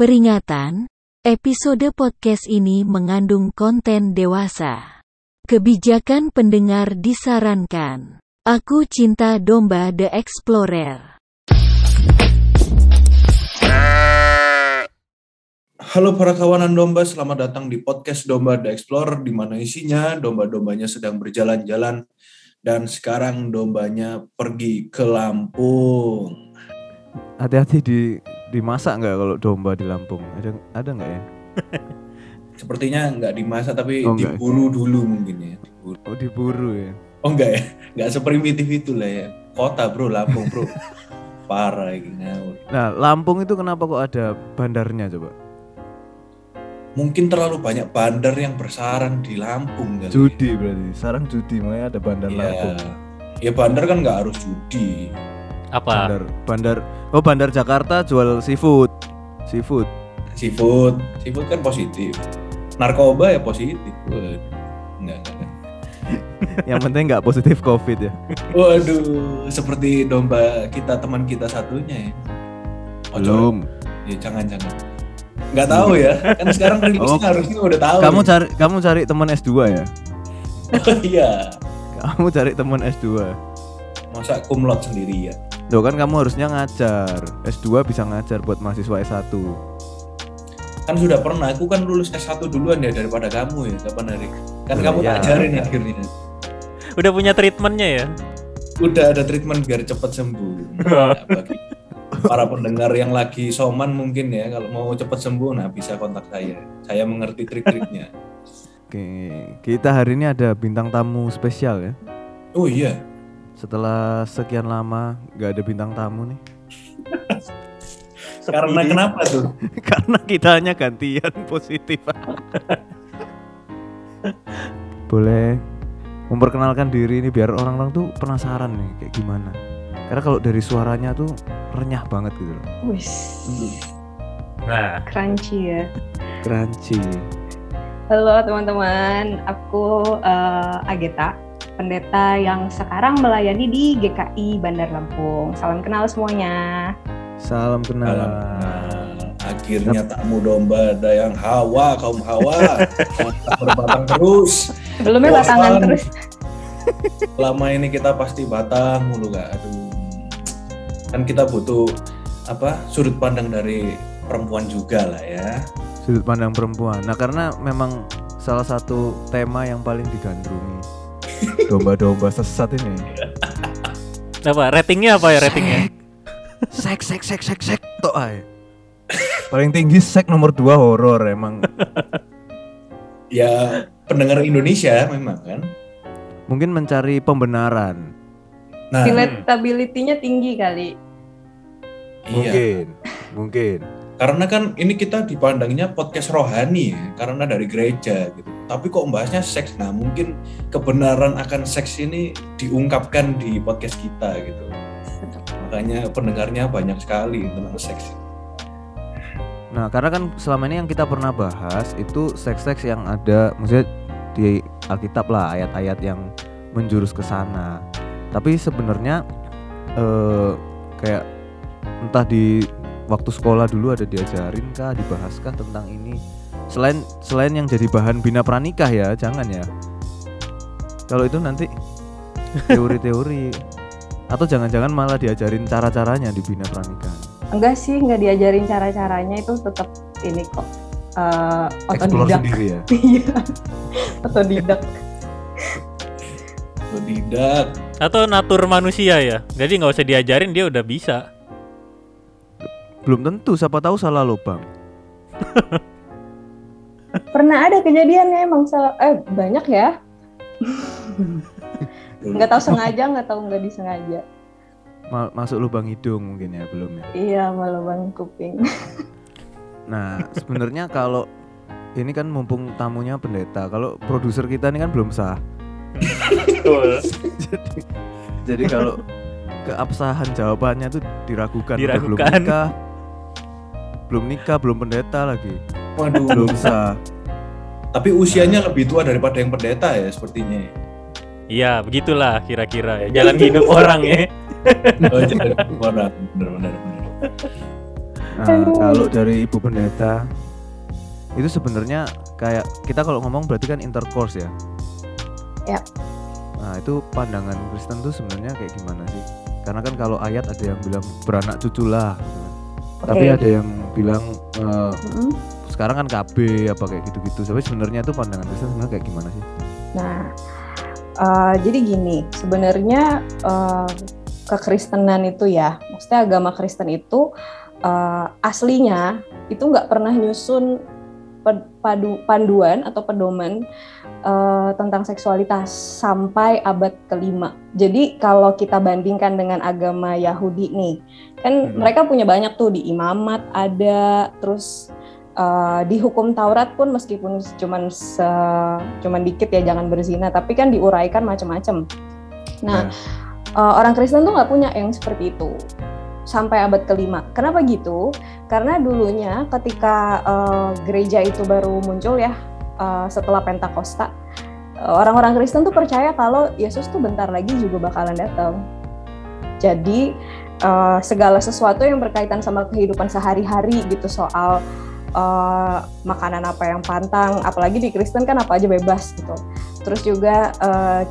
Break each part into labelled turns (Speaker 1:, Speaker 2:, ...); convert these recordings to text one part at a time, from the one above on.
Speaker 1: Peringatan, episode podcast ini mengandung konten dewasa. Kebijakan pendengar disarankan. Aku cinta domba The Explorer.
Speaker 2: Halo para kawanan domba, selamat datang di podcast Domba The Explorer di mana isinya domba-dombanya sedang berjalan-jalan dan sekarang dombanya pergi ke Lampung.
Speaker 3: Hati-hati di dimasak nggak kalau domba di Lampung? Ada ada nggak ya?
Speaker 2: Sepertinya nggak dimasak tapi
Speaker 3: Oh, nggak.
Speaker 2: diburu dulu mungkin ya. Diburu.
Speaker 3: Oh diburu ya.
Speaker 2: Oh enggak ya, nggak seprimitif itu lah ya. Kota bro, Lampung bro. Parah ini ngawur.
Speaker 3: Nah Lampung itu kenapa kok ada bandarnya coba?
Speaker 2: Mungkin terlalu banyak bandar yang bersarang di Lampung kali.
Speaker 3: Judi berarti. Sarang judi makanya ada bandar
Speaker 2: Ya,
Speaker 3: Lampung.
Speaker 2: ya bandar kan nggak harus judi.
Speaker 4: Apa?
Speaker 3: Bandar bandar oh bandar Jakarta jual seafood. Seafood.
Speaker 2: Seafood, seafood kan positif. Narkoba ya positif. Waduh. Enggak.
Speaker 3: Yang penting nggak positif covid ya.
Speaker 2: Waduh, seperti domba kita teman kita satunya ya. Oh,
Speaker 3: Belum.
Speaker 2: Ya jangan jangan. Nggak tahu ya. Kan sekarang rilisnya
Speaker 3: Oh.
Speaker 2: harusnya udah tahu.
Speaker 3: Kamu
Speaker 2: ya.
Speaker 3: cari kamu cari teman S2 ya?
Speaker 2: Oh, iya.
Speaker 3: Kamu cari teman S2.
Speaker 2: Masa kumlot sendiri ya.
Speaker 3: Loh kan kamu harusnya ngajar. S2 bisa ngajar buat mahasiswa S1.
Speaker 2: Kan sudah pernah. Aku kan lulus S1 duluan ya daripada kamu ya. Kapan hari? Kan
Speaker 3: Oh,
Speaker 2: kamu
Speaker 3: iya.
Speaker 2: tak ajarin akhirnya.
Speaker 4: Udah punya treatmentnya ya?
Speaker 2: Udah ada treatment biar cepat sembuh. Nah, bagi para pendengar yang lagi soman mungkin ya kalau mau cepat sembuh nah bisa kontak saya. Saya mengerti trik-triknya.
Speaker 3: Oke, kita hari ini ada bintang tamu spesial ya.
Speaker 2: Oh iya.
Speaker 3: Setelah sekian lama nggak ada bintang tamu nih.
Speaker 2: Karena kenapa tuh?
Speaker 3: Karena kita hanya gantian positif. Boleh memperkenalkan diri ini biar orang-orang tuh penasaran nih kayak gimana. Karena kalau dari suaranya tuh renyah banget gitu loh.
Speaker 5: Wis,
Speaker 4: Nah,
Speaker 5: crunchy ya.
Speaker 3: Crunchy.
Speaker 5: Halo teman-teman, aku eh, Ageta, pendeta yang sekarang melayani di GKI Bandar Lampung. Salam kenal semuanya.
Speaker 3: Salam kenal.
Speaker 2: Nah, akhirnya tamu domba ada yang hawa kaum hawa berbatang terus
Speaker 5: Sebelumnya
Speaker 2: Bosan.
Speaker 5: batangan terus.
Speaker 2: lama ini kita pasti batang mulu gak aduh kan kita butuh apa sudut pandang dari perempuan juga lah ya
Speaker 3: Sudut pandang perempuan. Nah karena memang salah satu tema yang paling digandrungi domba-domba sesat ini.
Speaker 4: apa? Ratingnya apa ya ratingnya?
Speaker 3: Sek sek sek sek sek tok ae. Paling tinggi sek nomor 2 horor emang.
Speaker 2: ya pendengar Indonesia memang kan
Speaker 3: Mungkin mencari pembenaran.
Speaker 2: nah
Speaker 5: Relatability-nya tinggi kali.
Speaker 2: iya
Speaker 3: Mungkin.
Speaker 2: Karena kan ini kita dipandangnya podcast rohani ya karena dari gereja gitu. Tapi kok membahasnya seks? Nah mungkin kebenaran akan seks ini diungkapkan di podcast kita gitu. Makanya pendengarnya banyak sekali tentang seks.
Speaker 3: Nah, karena kan selama ini yang kita pernah bahas itu seks-seks yang ada maksudnya di Alkitab lah ayat-ayat yang menjurus ke sana. Tapi sebenarnya eh kayak entah di waktu sekolah dulu ada diajarin kah, dibahaskah tentang ini. Selain selain yang jadi bahan bina pranikah ya, jangan ya. Kalau itu nanti teori-teori atau jangan-jangan malah diajarin cara-caranya di bina pranikah.
Speaker 5: Enggak sih, nggak diajarin cara-caranya itu tetap ini kok. eh,
Speaker 3: Explore
Speaker 5: otodidak.
Speaker 3: sendiri ya.
Speaker 5: Iya. otodidak.
Speaker 2: tidak
Speaker 4: Atau natur manusia ya? Jadi nggak usah diajarin dia udah bisa.
Speaker 3: Belum tentu, siapa tahu salah lubang.
Speaker 5: Pernah ada kejadiannya emang salah eh banyak ya. Nggak tahu sengaja, nggak tahu nggak disengaja.
Speaker 3: Ma- masuk lubang hidung mungkin ya belum ya.
Speaker 5: Iya, malah bang kuping.
Speaker 3: Nah sebenarnya kalau ini kan mumpung tamunya pendeta, kalau produser kita ini kan belum sah.
Speaker 4: Betul.
Speaker 3: jadi jadi kalau keabsahan jawabannya tuh diragukan. Udah belum
Speaker 4: Diragukan.
Speaker 3: nikah, belum nikah, belum pendeta lagi,
Speaker 2: waduh
Speaker 3: belum sah.
Speaker 2: tapi usianya lebih tua daripada yang pendeta ya sepertinya
Speaker 4: Iya, begitulah kira-kira ya. Jalan hidup orang ya.
Speaker 2: oh, jadi orang benar benar benar
Speaker 3: Nah, kalau dari ibu pendeta itu sebenarnya kayak kita kalau ngomong berarti kan intercourse ya.
Speaker 5: Ya.
Speaker 3: Nah itu pandangan Kristen tuh sebenarnya kayak gimana sih? Karena kan kalau ayat ada yang bilang beranak cucu lah, gitu kan. Tapi ada yang bilang eh,
Speaker 5: Mm-mm.
Speaker 3: sekarang kan KB apa kayak gitu-gitu. Tapi sebenarnya tuh pandangan Kristen sebenarnya kayak gimana sih?
Speaker 5: Nah, eh, jadi gini, sebenarnya eh, kekristenan itu ya, maksudnya agama Kristen itu eh, aslinya itu nggak pernah nyusun padu- panduan atau pedoman eh, tentang seksualitas sampai abad kelima. Jadi kalau kita bandingkan dengan agama Yahudi nih, kan
Speaker 3: Mhm.
Speaker 5: mereka punya banyak tuh di imamat ada, terus eh, di hukum Taurat pun meskipun cuman se- cuman dikit ya jangan berzina, tapi kan diuraikan macam-macam. Nah, eh, orang Kristen tuh nggak punya yang seperti itu sampai abad kelima. Kenapa gitu? Karena dulunya ketika eh, gereja itu baru muncul ya eh, setelah Pentakosta, eh, orang-orang Kristen tuh percaya kalau Yesus tuh bentar lagi juga bakalan datang. Jadi eh, segala sesuatu yang berkaitan sama kehidupan sehari-hari gitu soal eh, makanan apa yang pantang, apalagi di Kristen kan apa aja bebas gitu. Terus juga eh,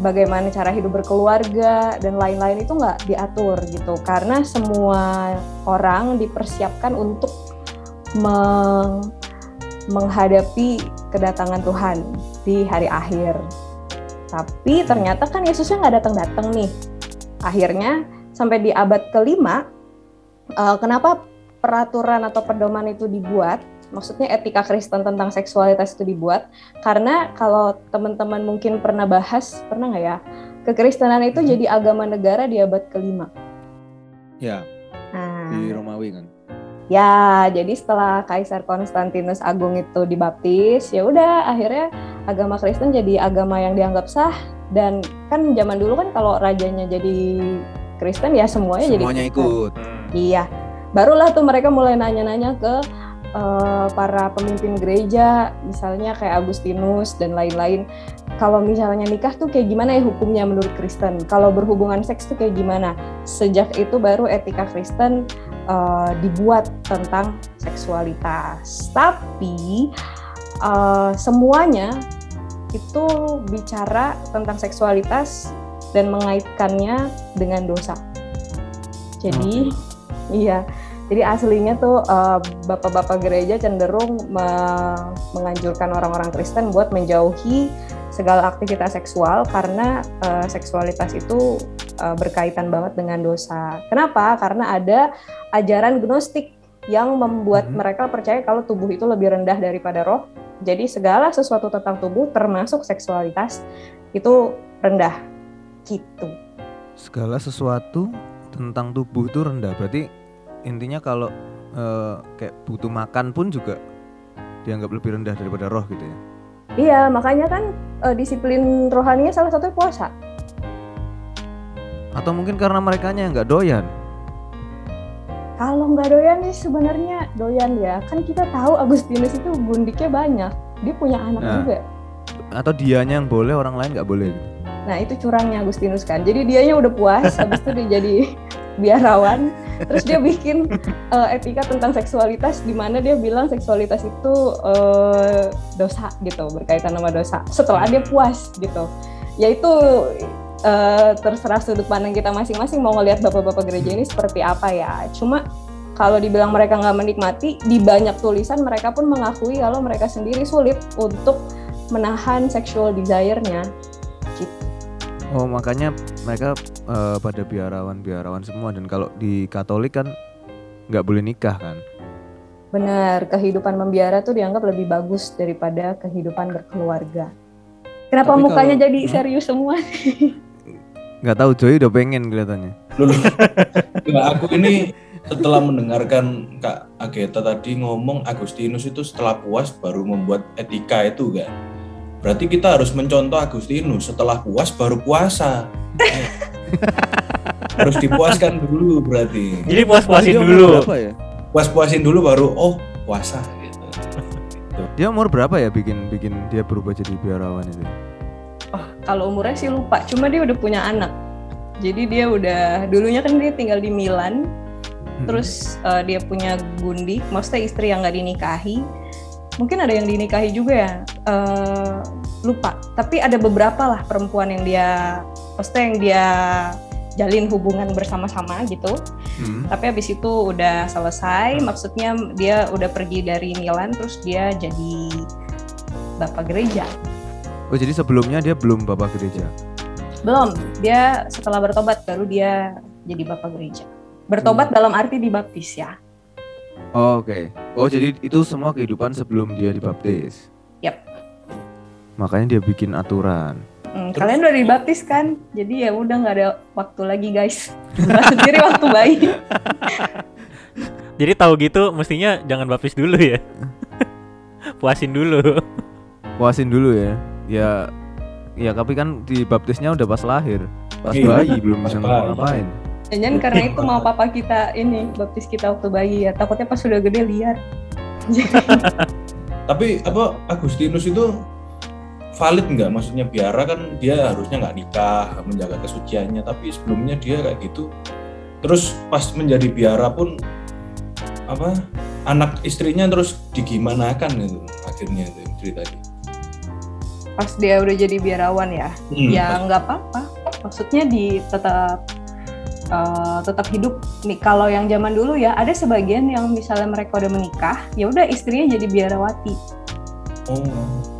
Speaker 5: bagaimana cara hidup berkeluarga dan lain-lain itu nggak diatur gitu karena semua orang dipersiapkan untuk meng- menghadapi kedatangan Tuhan di hari akhir. Tapi ternyata kan Yesusnya nggak datang-datang nih. Akhirnya sampai di abad kelima, eh, kenapa peraturan atau pedoman itu dibuat? Maksudnya etika Kristen tentang seksualitas itu dibuat karena kalau teman-teman mungkin pernah bahas, pernah nggak ya? Kekristenan itu
Speaker 3: Mhm.
Speaker 5: jadi agama negara di abad kelima.
Speaker 3: Ya
Speaker 5: Nah,
Speaker 3: di Romawi kan.
Speaker 5: Ya, jadi setelah Kaisar Konstantinus Agung itu dibaptis, ya udah akhirnya agama Kristen jadi agama yang dianggap sah dan kan zaman dulu kan kalau rajanya jadi Kristen ya semuanya, jadi
Speaker 3: Semuanya
Speaker 5: Kristen.
Speaker 3: ikut.
Speaker 5: Iya. Barulah tuh mereka mulai nanya-nanya ke eh, para pemimpin gereja, misalnya kayak Agustinus dan lain-lain. Kalau misalnya nikah tuh kayak gimana ya hukumnya menurut Kristen? Kalau berhubungan seks tuh kayak gimana? Sejak itu baru etika Kristen eh, dibuat tentang seksualitas. Tapi eh, semuanya itu bicara tentang seksualitas dan mengaitkannya dengan dosa. Jadi, iya. Jadi aslinya tuh eh, bapak-bapak gereja cenderung me- menganjurkan orang-orang Kristen buat menjauhi segala aktivitas seksual karena eh, seksualitas itu eh, berkaitan banget dengan dosa. Kenapa? Karena ada ajaran gnostik yang membuat
Speaker 3: Mhm.
Speaker 5: mereka percaya kalau tubuh itu lebih rendah daripada roh. Jadi segala sesuatu tentang tubuh termasuk seksualitas itu rendah. Gitu.
Speaker 3: Segala sesuatu tentang tubuh itu rendah. Berarti intinya kalau eh, kayak butuh makan pun juga dianggap lebih rendah daripada roh gitu ya.
Speaker 5: Iya, makanya kan eh, disiplin rohaninya salah satunya puasa.
Speaker 3: Atau mungkin karena mereka nggak doyan.
Speaker 5: Kalau nggak doyan sih sebenarnya doyan ya. Kan kita tahu Agustinus itu gundiknya banyak. Dia punya anak
Speaker 3: Nah.
Speaker 5: juga.
Speaker 3: Atau dianya yang boleh, orang lain nggak boleh. gitu.
Speaker 5: Nah itu curangnya Agustinus kan. Jadi dianya udah puas, habis itu dia jadi biarawan. Terus dia bikin eh, etika tentang seksualitas di mana dia bilang seksualitas itu eh, dosa gitu, berkaitan sama dosa. Setelah dia puas gitu. Yaitu eh, terserah sudut pandang kita masing-masing mau ngelihat bapak-bapak gereja ini seperti apa ya. Cuma kalau dibilang mereka nggak menikmati, di banyak tulisan mereka pun mengakui kalau mereka sendiri sulit untuk menahan sexual desire-nya.
Speaker 3: Oh makanya mereka eh, pada biarawan-biarawan semua dan kalau di Katolik kan nggak boleh nikah kan.
Speaker 5: Benar, kehidupan membiara tuh dianggap lebih bagus daripada kehidupan berkeluarga. Kenapa
Speaker 3: Tapi
Speaker 5: mukanya
Speaker 3: kalau-
Speaker 5: jadi
Speaker 3: Hmm?
Speaker 5: serius semua?
Speaker 3: Nggak tahu Joy udah pengen kelihatannya.
Speaker 2: Lulu. Enggak, aku ini setelah mendengarkan Kak Ageta tadi ngomong Agustinus itu setelah puas baru membuat etika itu kan. Berarti kita harus mencontoh Agustinus setelah puas baru puasa. Eh. harus dipuaskan dulu berarti.
Speaker 4: Jadi puas-puasin
Speaker 3: Dia umur
Speaker 4: dulu.
Speaker 3: Berapa ya?
Speaker 2: Puas-puasin dulu baru oh puasa gitu.
Speaker 3: Dia umur berapa ya bikin bikin dia berubah jadi biarawan itu?
Speaker 5: Kalau umurnya sih lupa, cuma dia udah punya anak. Jadi dia udah dulunya kan dia tinggal di Milan. terus uh, dia punya gundik, maksudnya istri yang nggak dinikahi. Mungkin ada yang dinikahi juga ya, uh, lupa. Tapi ada beberapa lah perempuan yang dia, maksudnya yang dia jalin hubungan bersama-sama gitu. Hmm. Tapi habis itu udah selesai, maksudnya dia udah pergi dari Milan, terus dia jadi bapak gereja.
Speaker 3: Oh jadi sebelumnya dia belum bapak gereja?
Speaker 5: Belum, dia setelah bertobat baru dia jadi bapak gereja. Bertobat hmm. dalam arti dibaptis ya.
Speaker 3: Oh, Oke. Okay. Oh jadi itu semua kehidupan sebelum dia dibaptis.
Speaker 5: Yap.
Speaker 3: Makanya dia bikin aturan.
Speaker 5: Hmm, kalian udah dibaptis kan? Jadi ya udah nggak ada waktu lagi guys. sendiri waktu bayi.
Speaker 4: Jadi tahu gitu mestinya jangan baptis dulu ya. Puasin dulu.
Speaker 3: Puasin dulu ya. Ya ya tapi kan dibaptisnya udah pas lahir. Pas iya, bayi belum bisa ngapain.
Speaker 5: Jangan karena itu mau papa kita ini baptis kita waktu bayi ya. Takutnya pas sudah gede liar.
Speaker 2: Tapi apa Agustinus itu valid nggak? Maksudnya biara kan dia harusnya nggak nikah, menjaga kesuciannya. Tapi sebelumnya dia kayak gitu. Terus pas menjadi biara pun apa anak istrinya terus digimanakan itu akhirnya itu ceritanya.
Speaker 5: Pas dia udah jadi biarawan ya, hmm, ya nggak apa-apa. Maksudnya di tetap uh, tetap hidup nih kalau yang zaman dulu ya ada sebagian yang misalnya mereka udah menikah ya udah istrinya jadi biarawati oh.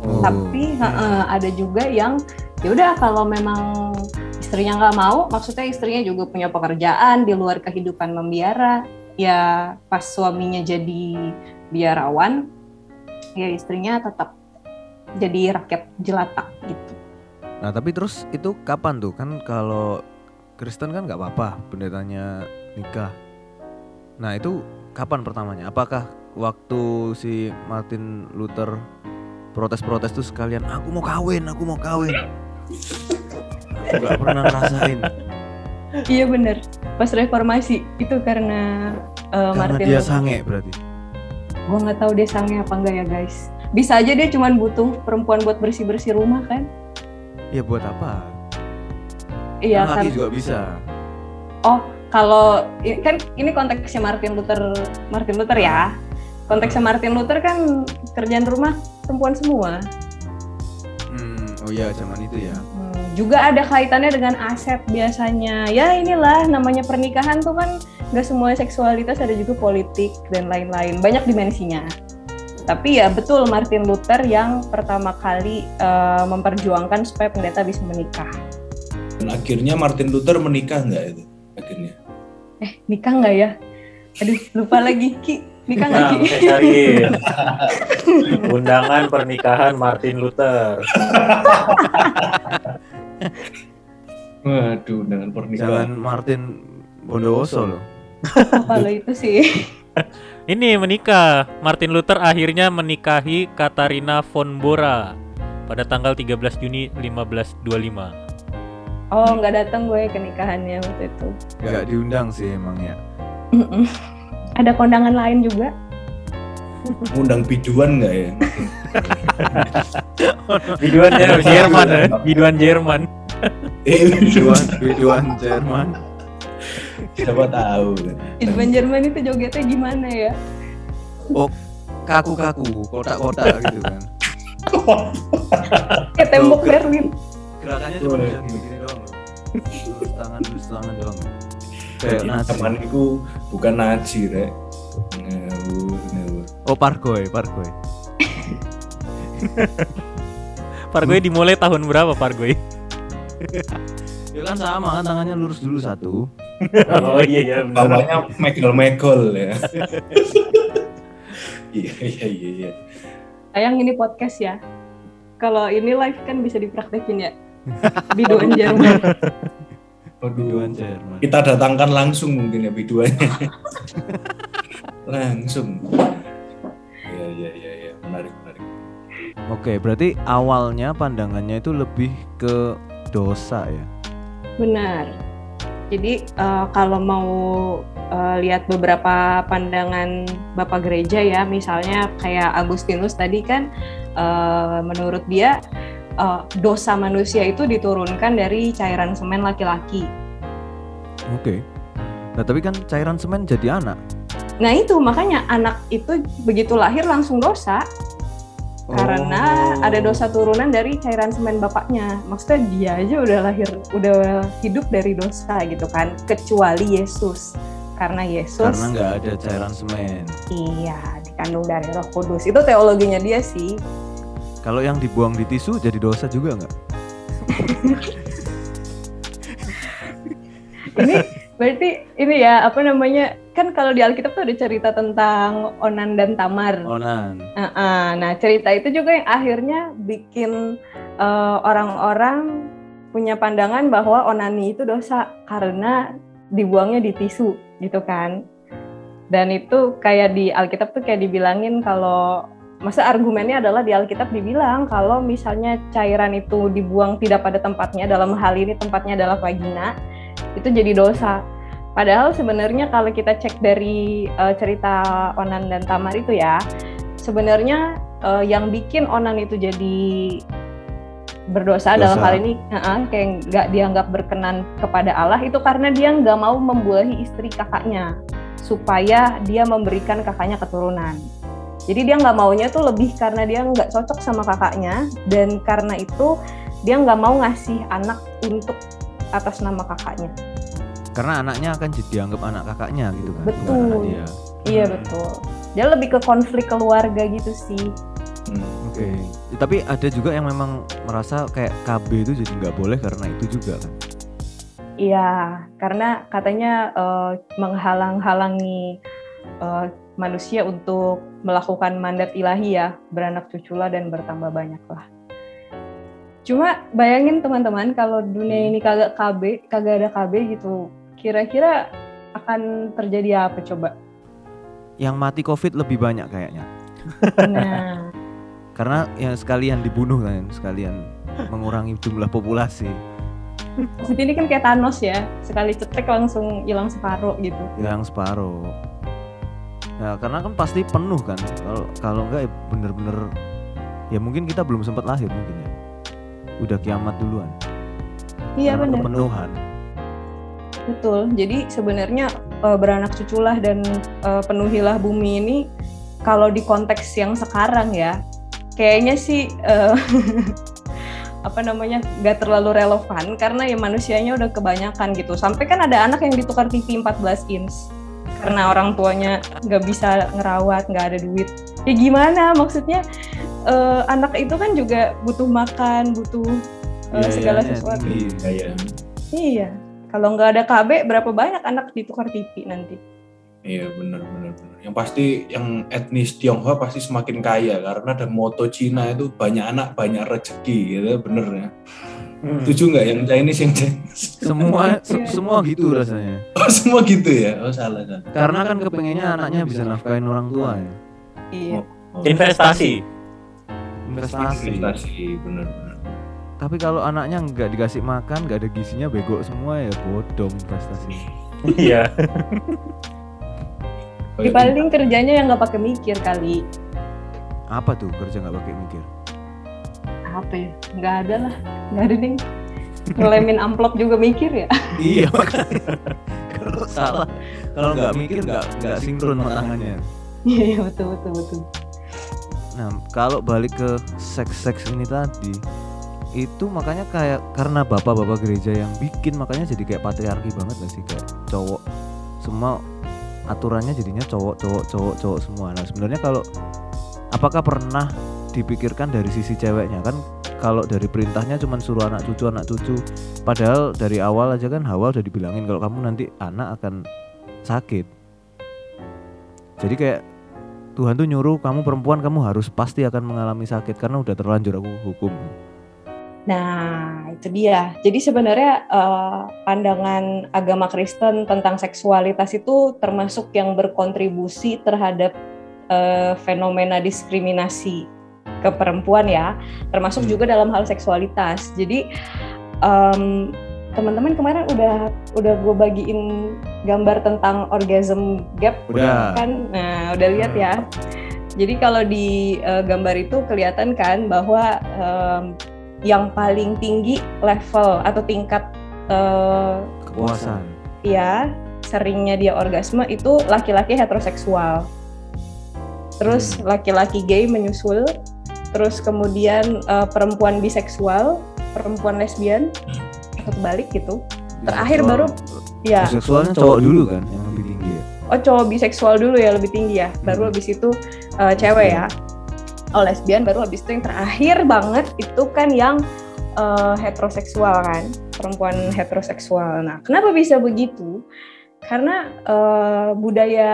Speaker 5: oh. tapi uh, uh, ada juga yang ya udah kalau memang istrinya nggak mau maksudnya istrinya juga punya pekerjaan di luar kehidupan membiara ya pas suaminya jadi biarawan ya istrinya tetap jadi rakyat jelata gitu.
Speaker 3: Nah tapi terus itu kapan tuh kan kalau Kristen kan nggak apa-apa pendetanya nikah. Nah itu kapan pertamanya? Apakah waktu si Martin Luther protes-protes tuh sekalian aku mau kawin, aku mau kawin. Aku gak pernah ngerasain.
Speaker 5: Iya bener. Pas reformasi itu karena
Speaker 3: uh, karena Martin dia Luther. sange berarti.
Speaker 5: Gua nggak tahu dia sange apa enggak ya guys. Bisa aja dia cuma butuh perempuan buat bersih-bersih rumah kan?
Speaker 3: Ya buat apa?
Speaker 5: Iya
Speaker 3: kan. juga bisa.
Speaker 5: Oh, kalau kan ini konteksnya Martin Luther Martin Luther ya. Konteksnya Martin Luther kan kerjaan rumah perempuan semua.
Speaker 3: Hmm, oh iya zaman itu ya. Hmm,
Speaker 5: juga ada kaitannya dengan aset biasanya. Ya inilah namanya pernikahan tuh kan nggak semua seksualitas ada juga politik dan lain-lain. Banyak dimensinya. Tapi ya betul Martin Luther yang pertama kali uh, memperjuangkan supaya pendeta bisa menikah.
Speaker 2: Dan akhirnya Martin Luther menikah nggak itu akhirnya?
Speaker 5: Eh nikah nggak ya? Aduh lupa lagi Ki. Nikah nggak
Speaker 4: nah, Ki? Cari undangan pernikahan Martin Luther.
Speaker 2: Waduh, dengan pernikahan.
Speaker 3: Jangan Martin Bondowoso loh.
Speaker 5: Kalau itu sih.
Speaker 4: Ini menikah. Martin Luther akhirnya menikahi Katarina von Bora pada tanggal 13 Juni 1525.
Speaker 5: Oh, nggak datang gue ke nikahannya waktu itu.
Speaker 3: Nggak diundang sih emang ya.
Speaker 5: Ada kondangan lain juga.
Speaker 2: Undang biduan nggak ya?
Speaker 4: biduan Jerman ya, biduan Jerman.
Speaker 3: Eh, biduan, biduan Jerman.
Speaker 2: Siapa tahu.
Speaker 5: Biduan Jerman itu jogetnya gimana ya?
Speaker 3: Oh, kaku-kaku, kotak-kotak gitu kan.
Speaker 5: Kayak tembok Berlin
Speaker 3: gerakannya cuma bisa gini-gini doang loh. Lurus tangan lurus tangan doang. Kayak
Speaker 2: teman itu bukan nazi rek. Ngawur ngawur
Speaker 3: oh parkoy parkoy
Speaker 4: parkoy dimulai tahun berapa parkoy
Speaker 3: ya kan sama kan tangannya lurus dulu satu.
Speaker 4: Oh iya iya
Speaker 2: bawahnya megol megol ya. Iya iya iya iya.
Speaker 5: Sayang ini podcast ya. Kalau ini live kan bisa dipraktekin ya biduan Jerman.
Speaker 2: biduan Jerman. Kita datangkan langsung mungkin ya biduannya. langsung. Iya iya iya ya. menarik menarik.
Speaker 3: Oke, berarti awalnya pandangannya itu lebih ke dosa ya.
Speaker 5: Benar. Jadi uh, kalau mau uh, lihat beberapa pandangan Bapak Gereja ya, misalnya kayak Agustinus tadi kan, uh, menurut dia uh, dosa manusia itu diturunkan dari cairan semen laki-laki.
Speaker 3: Oke. Okay. Nah tapi kan cairan semen jadi anak.
Speaker 5: Nah itu makanya anak itu begitu lahir langsung dosa karena
Speaker 3: Oh.
Speaker 5: ada dosa turunan dari cairan semen bapaknya. Maksudnya dia aja udah lahir, udah hidup dari dosa gitu kan. Kecuali Yesus, karena Yesus
Speaker 3: Karena nggak ada cairan semen.
Speaker 5: iya dikandung dari Roh Kudus. Itu teologinya dia sih.
Speaker 3: Kalau yang dibuang di tisu jadi dosa juga nggak?
Speaker 5: Ini berarti ini ya apa namanya? Kan kalau di Alkitab tuh ada cerita tentang Onan dan Tamar.
Speaker 3: Onan.
Speaker 5: Heeh, Nah, cerita itu juga yang akhirnya bikin eh, orang-orang punya pandangan bahwa onani itu dosa karena dibuangnya di tisu gitu kan. Dan itu kayak di Alkitab tuh kayak dibilangin kalau masa argumennya adalah di Alkitab dibilang kalau misalnya cairan itu dibuang tidak pada tempatnya dalam hal ini tempatnya adalah vagina itu jadi dosa. Padahal sebenarnya kalau kita cek dari eh, cerita Onan dan Tamar itu ya, sebenarnya eh, yang bikin Onan itu jadi berdosa
Speaker 3: Dosa.
Speaker 5: dalam hal ini eh, kayak nggak dianggap berkenan kepada Allah itu karena dia nggak mau membulahi istri kakaknya supaya dia memberikan kakaknya keturunan. Jadi dia nggak maunya tuh lebih karena dia nggak cocok sama kakaknya dan karena itu dia nggak mau ngasih anak untuk atas nama kakaknya.
Speaker 3: Karena anaknya akan jadi dianggap anak kakaknya gitu kan.
Speaker 5: Betul.
Speaker 3: anak dia.
Speaker 5: Iya betul. Dia lebih ke konflik keluarga gitu sih.
Speaker 2: Hmm.
Speaker 3: Oke. Tapi ada juga yang memang merasa kayak KB itu jadi nggak boleh karena itu juga kan.
Speaker 5: Iya, karena katanya eh, menghalang-halangi eh, manusia untuk melakukan mandat ilahi ya, beranak cuculah dan bertambah banyak lah. Cuma bayangin teman-teman kalau dunia ini kagak KB, kagak ada KB gitu, kira-kira akan terjadi apa coba?
Speaker 3: Yang mati COVID lebih banyak kayaknya.
Speaker 5: Nah,
Speaker 3: Karena yang sekalian dibunuh kan, sekalian mengurangi jumlah populasi.
Speaker 5: maksud ini kan kayak Thanos ya, sekali cetek langsung hilang separuh gitu.
Speaker 3: Yang separuh. Nah, karena kan pasti penuh kan. Kalau kalau enggak ya bener-bener ya mungkin kita belum sempat lahir mungkin ya. Udah kiamat duluan.
Speaker 5: Iya benar.
Speaker 3: Penuhan.
Speaker 5: Betul. Jadi sebenarnya eh, beranak cuculah dan eh, penuhilah bumi ini kalau di konteks yang sekarang ya, kayaknya sih eh, apa namanya nggak terlalu relevan karena ya manusianya udah kebanyakan gitu. Sampai kan ada anak yang ditukar TV 14 inch karena orang tuanya nggak bisa ngerawat, nggak ada duit. Ya gimana? Maksudnya eh, anak itu kan juga butuh makan, butuh eh,
Speaker 3: Biayanya
Speaker 5: segala sesuatu.
Speaker 3: tinggi.
Speaker 2: Kayak
Speaker 5: Iya. Kalau nggak ada KB, berapa banyak anak ditukar TV nanti?
Speaker 2: Iya benar benar benar. Yang pasti yang etnis Tionghoa pasti semakin kaya karena ada moto Cina itu banyak anak banyak rezeki gitu bener ya. Setuju nggak yang Chinese yang Chinese?
Speaker 3: Semua se-
Speaker 5: Iya.
Speaker 3: semua gitu rasanya.
Speaker 2: Oh semua gitu ya? Oh salah salah.
Speaker 3: Karena kan kepengennya anaknya bisa nafkahin orang tua ya.
Speaker 5: Iya.
Speaker 2: Oh,
Speaker 4: Investasi.
Speaker 3: Investasi.
Speaker 2: investasi benar benar.
Speaker 3: Tapi kalau anaknya nggak dikasih makan, nggak ada gizinya, bego semua ya bodong investasi.
Speaker 4: Iya.
Speaker 5: Di paling kerjanya yang nggak pakai mikir kali.
Speaker 3: Apa tuh kerja nggak pakai mikir?
Speaker 5: Apa ya? Nggak ada lah. Nggak ada nih. Ngelemin amplop juga mikir ya.
Speaker 3: iya makanya. kalau salah, kalau nggak mikir nggak nggak sinkron sama tangannya.
Speaker 5: Iya, iya betul betul betul.
Speaker 3: Nah kalau balik ke seks-seks ini tadi, itu makanya kayak karena bapak-bapak gereja yang bikin makanya jadi kayak patriarki banget gak sih kayak cowok semua aturannya jadinya cowok cowok cowok cowok semua. Nah sebenarnya kalau apakah pernah dipikirkan dari sisi ceweknya kan kalau dari perintahnya cuma suruh anak cucu anak cucu. Padahal dari awal aja kan Hawa udah dibilangin kalau kamu nanti anak akan sakit. Jadi kayak Tuhan tuh nyuruh kamu perempuan kamu harus pasti akan mengalami sakit karena udah terlanjur aku hukum.
Speaker 5: Nah, itu dia. Jadi sebenarnya eh, pandangan agama Kristen tentang seksualitas itu termasuk yang berkontribusi terhadap eh, fenomena diskriminasi ke perempuan ya, termasuk
Speaker 3: Hmm.
Speaker 5: juga dalam hal seksualitas. Jadi em, teman-teman kemarin udah udah gue bagiin gambar tentang orgasm gap
Speaker 3: udah
Speaker 5: kan nah udah lihat ya jadi kalau di eh, gambar itu kelihatan kan bahwa em, yang paling tinggi level atau tingkat eh,
Speaker 3: kepuasan
Speaker 5: ya seringnya dia orgasme itu laki-laki heteroseksual. Terus laki-laki gay menyusul, terus kemudian eh, perempuan biseksual, perempuan lesbian atau kebalik gitu. Terakhir
Speaker 3: Biseksual-
Speaker 5: baru ya.
Speaker 3: Biseksualnya cowok dulu kan yang lebih tinggi. ya.
Speaker 5: oh cowok biseksual dulu ya lebih tinggi ya. Baru
Speaker 3: Hmm.
Speaker 5: habis itu uh, cewek ya. Oh lesbian baru habis itu yang terakhir banget itu kan yang uh, heteroseksual kan perempuan heteroseksual. Nah kenapa bisa begitu? Karena uh, budaya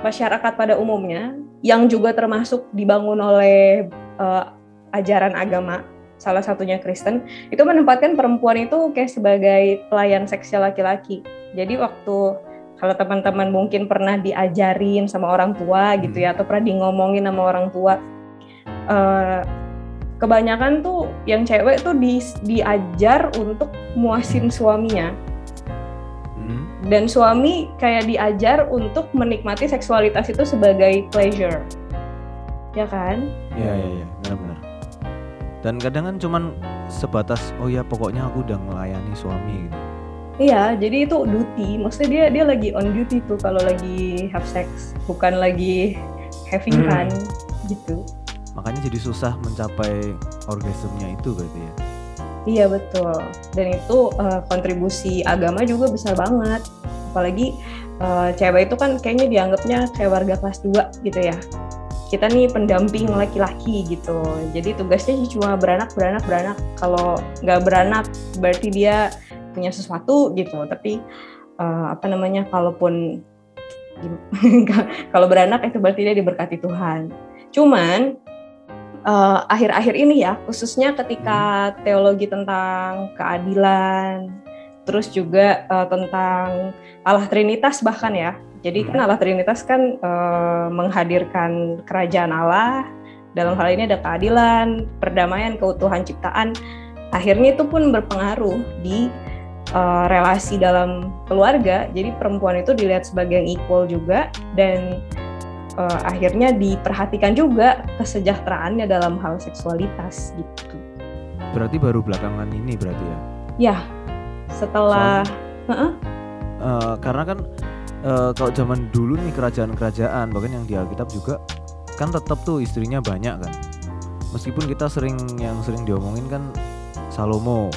Speaker 5: masyarakat pada umumnya yang juga termasuk dibangun oleh uh, ajaran agama salah satunya Kristen itu menempatkan perempuan itu kayak sebagai pelayan seksnya laki-laki jadi waktu kalau teman-teman mungkin pernah diajarin sama orang tua gitu ya atau pernah di ngomongin sama orang tua eh, kebanyakan tuh yang cewek tuh di, diajar untuk muasin suaminya
Speaker 3: Hmm.
Speaker 5: Dan suami kayak diajar untuk menikmati seksualitas itu sebagai pleasure ya kan
Speaker 3: Iya iya iya benar-benar. Dan kadang kan cuman sebatas oh ya pokoknya aku udah melayani suami gitu.
Speaker 5: Iya, jadi itu duty. Maksudnya dia dia lagi on duty tuh kalau lagi have sex, bukan lagi having
Speaker 4: Hmm.
Speaker 5: fun gitu.
Speaker 3: Makanya jadi susah mencapai orgasmnya itu berarti ya.
Speaker 5: Iya betul. Dan itu eh, kontribusi agama juga besar banget. Apalagi eh, cewek itu kan kayaknya dianggapnya kayak warga kelas 2 gitu ya. Kita nih pendamping laki-laki gitu. Jadi tugasnya sih cuma beranak, beranak, beranak. Kalau nggak beranak berarti dia punya sesuatu gitu. Tapi eh, apa namanya? Kalaupun kalau beranak itu berarti dia diberkati Tuhan. Cuman eh, akhir-akhir ini ya, khususnya ketika teologi tentang keadilan, terus juga eh, tentang Allah Trinitas bahkan ya. Jadi kan Allah Trinitas kan eh, menghadirkan kerajaan Allah. Dalam hal ini ada keadilan, perdamaian, keutuhan ciptaan. Akhirnya itu pun berpengaruh di eh, relasi dalam keluarga. Jadi perempuan itu dilihat sebagai yang equal juga dan eh, akhirnya diperhatikan juga kesejahteraannya dalam hal seksualitas gitu.
Speaker 3: Berarti baru belakangan ini berarti ya.
Speaker 5: Ya, setelah Heeh.
Speaker 3: Eh, karena kan eh, kalau zaman dulu nih kerajaan-kerajaan bahkan yang di Alkitab juga kan tetap tuh istrinya banyak kan. Meskipun kita sering yang sering diomongin kan Salomo.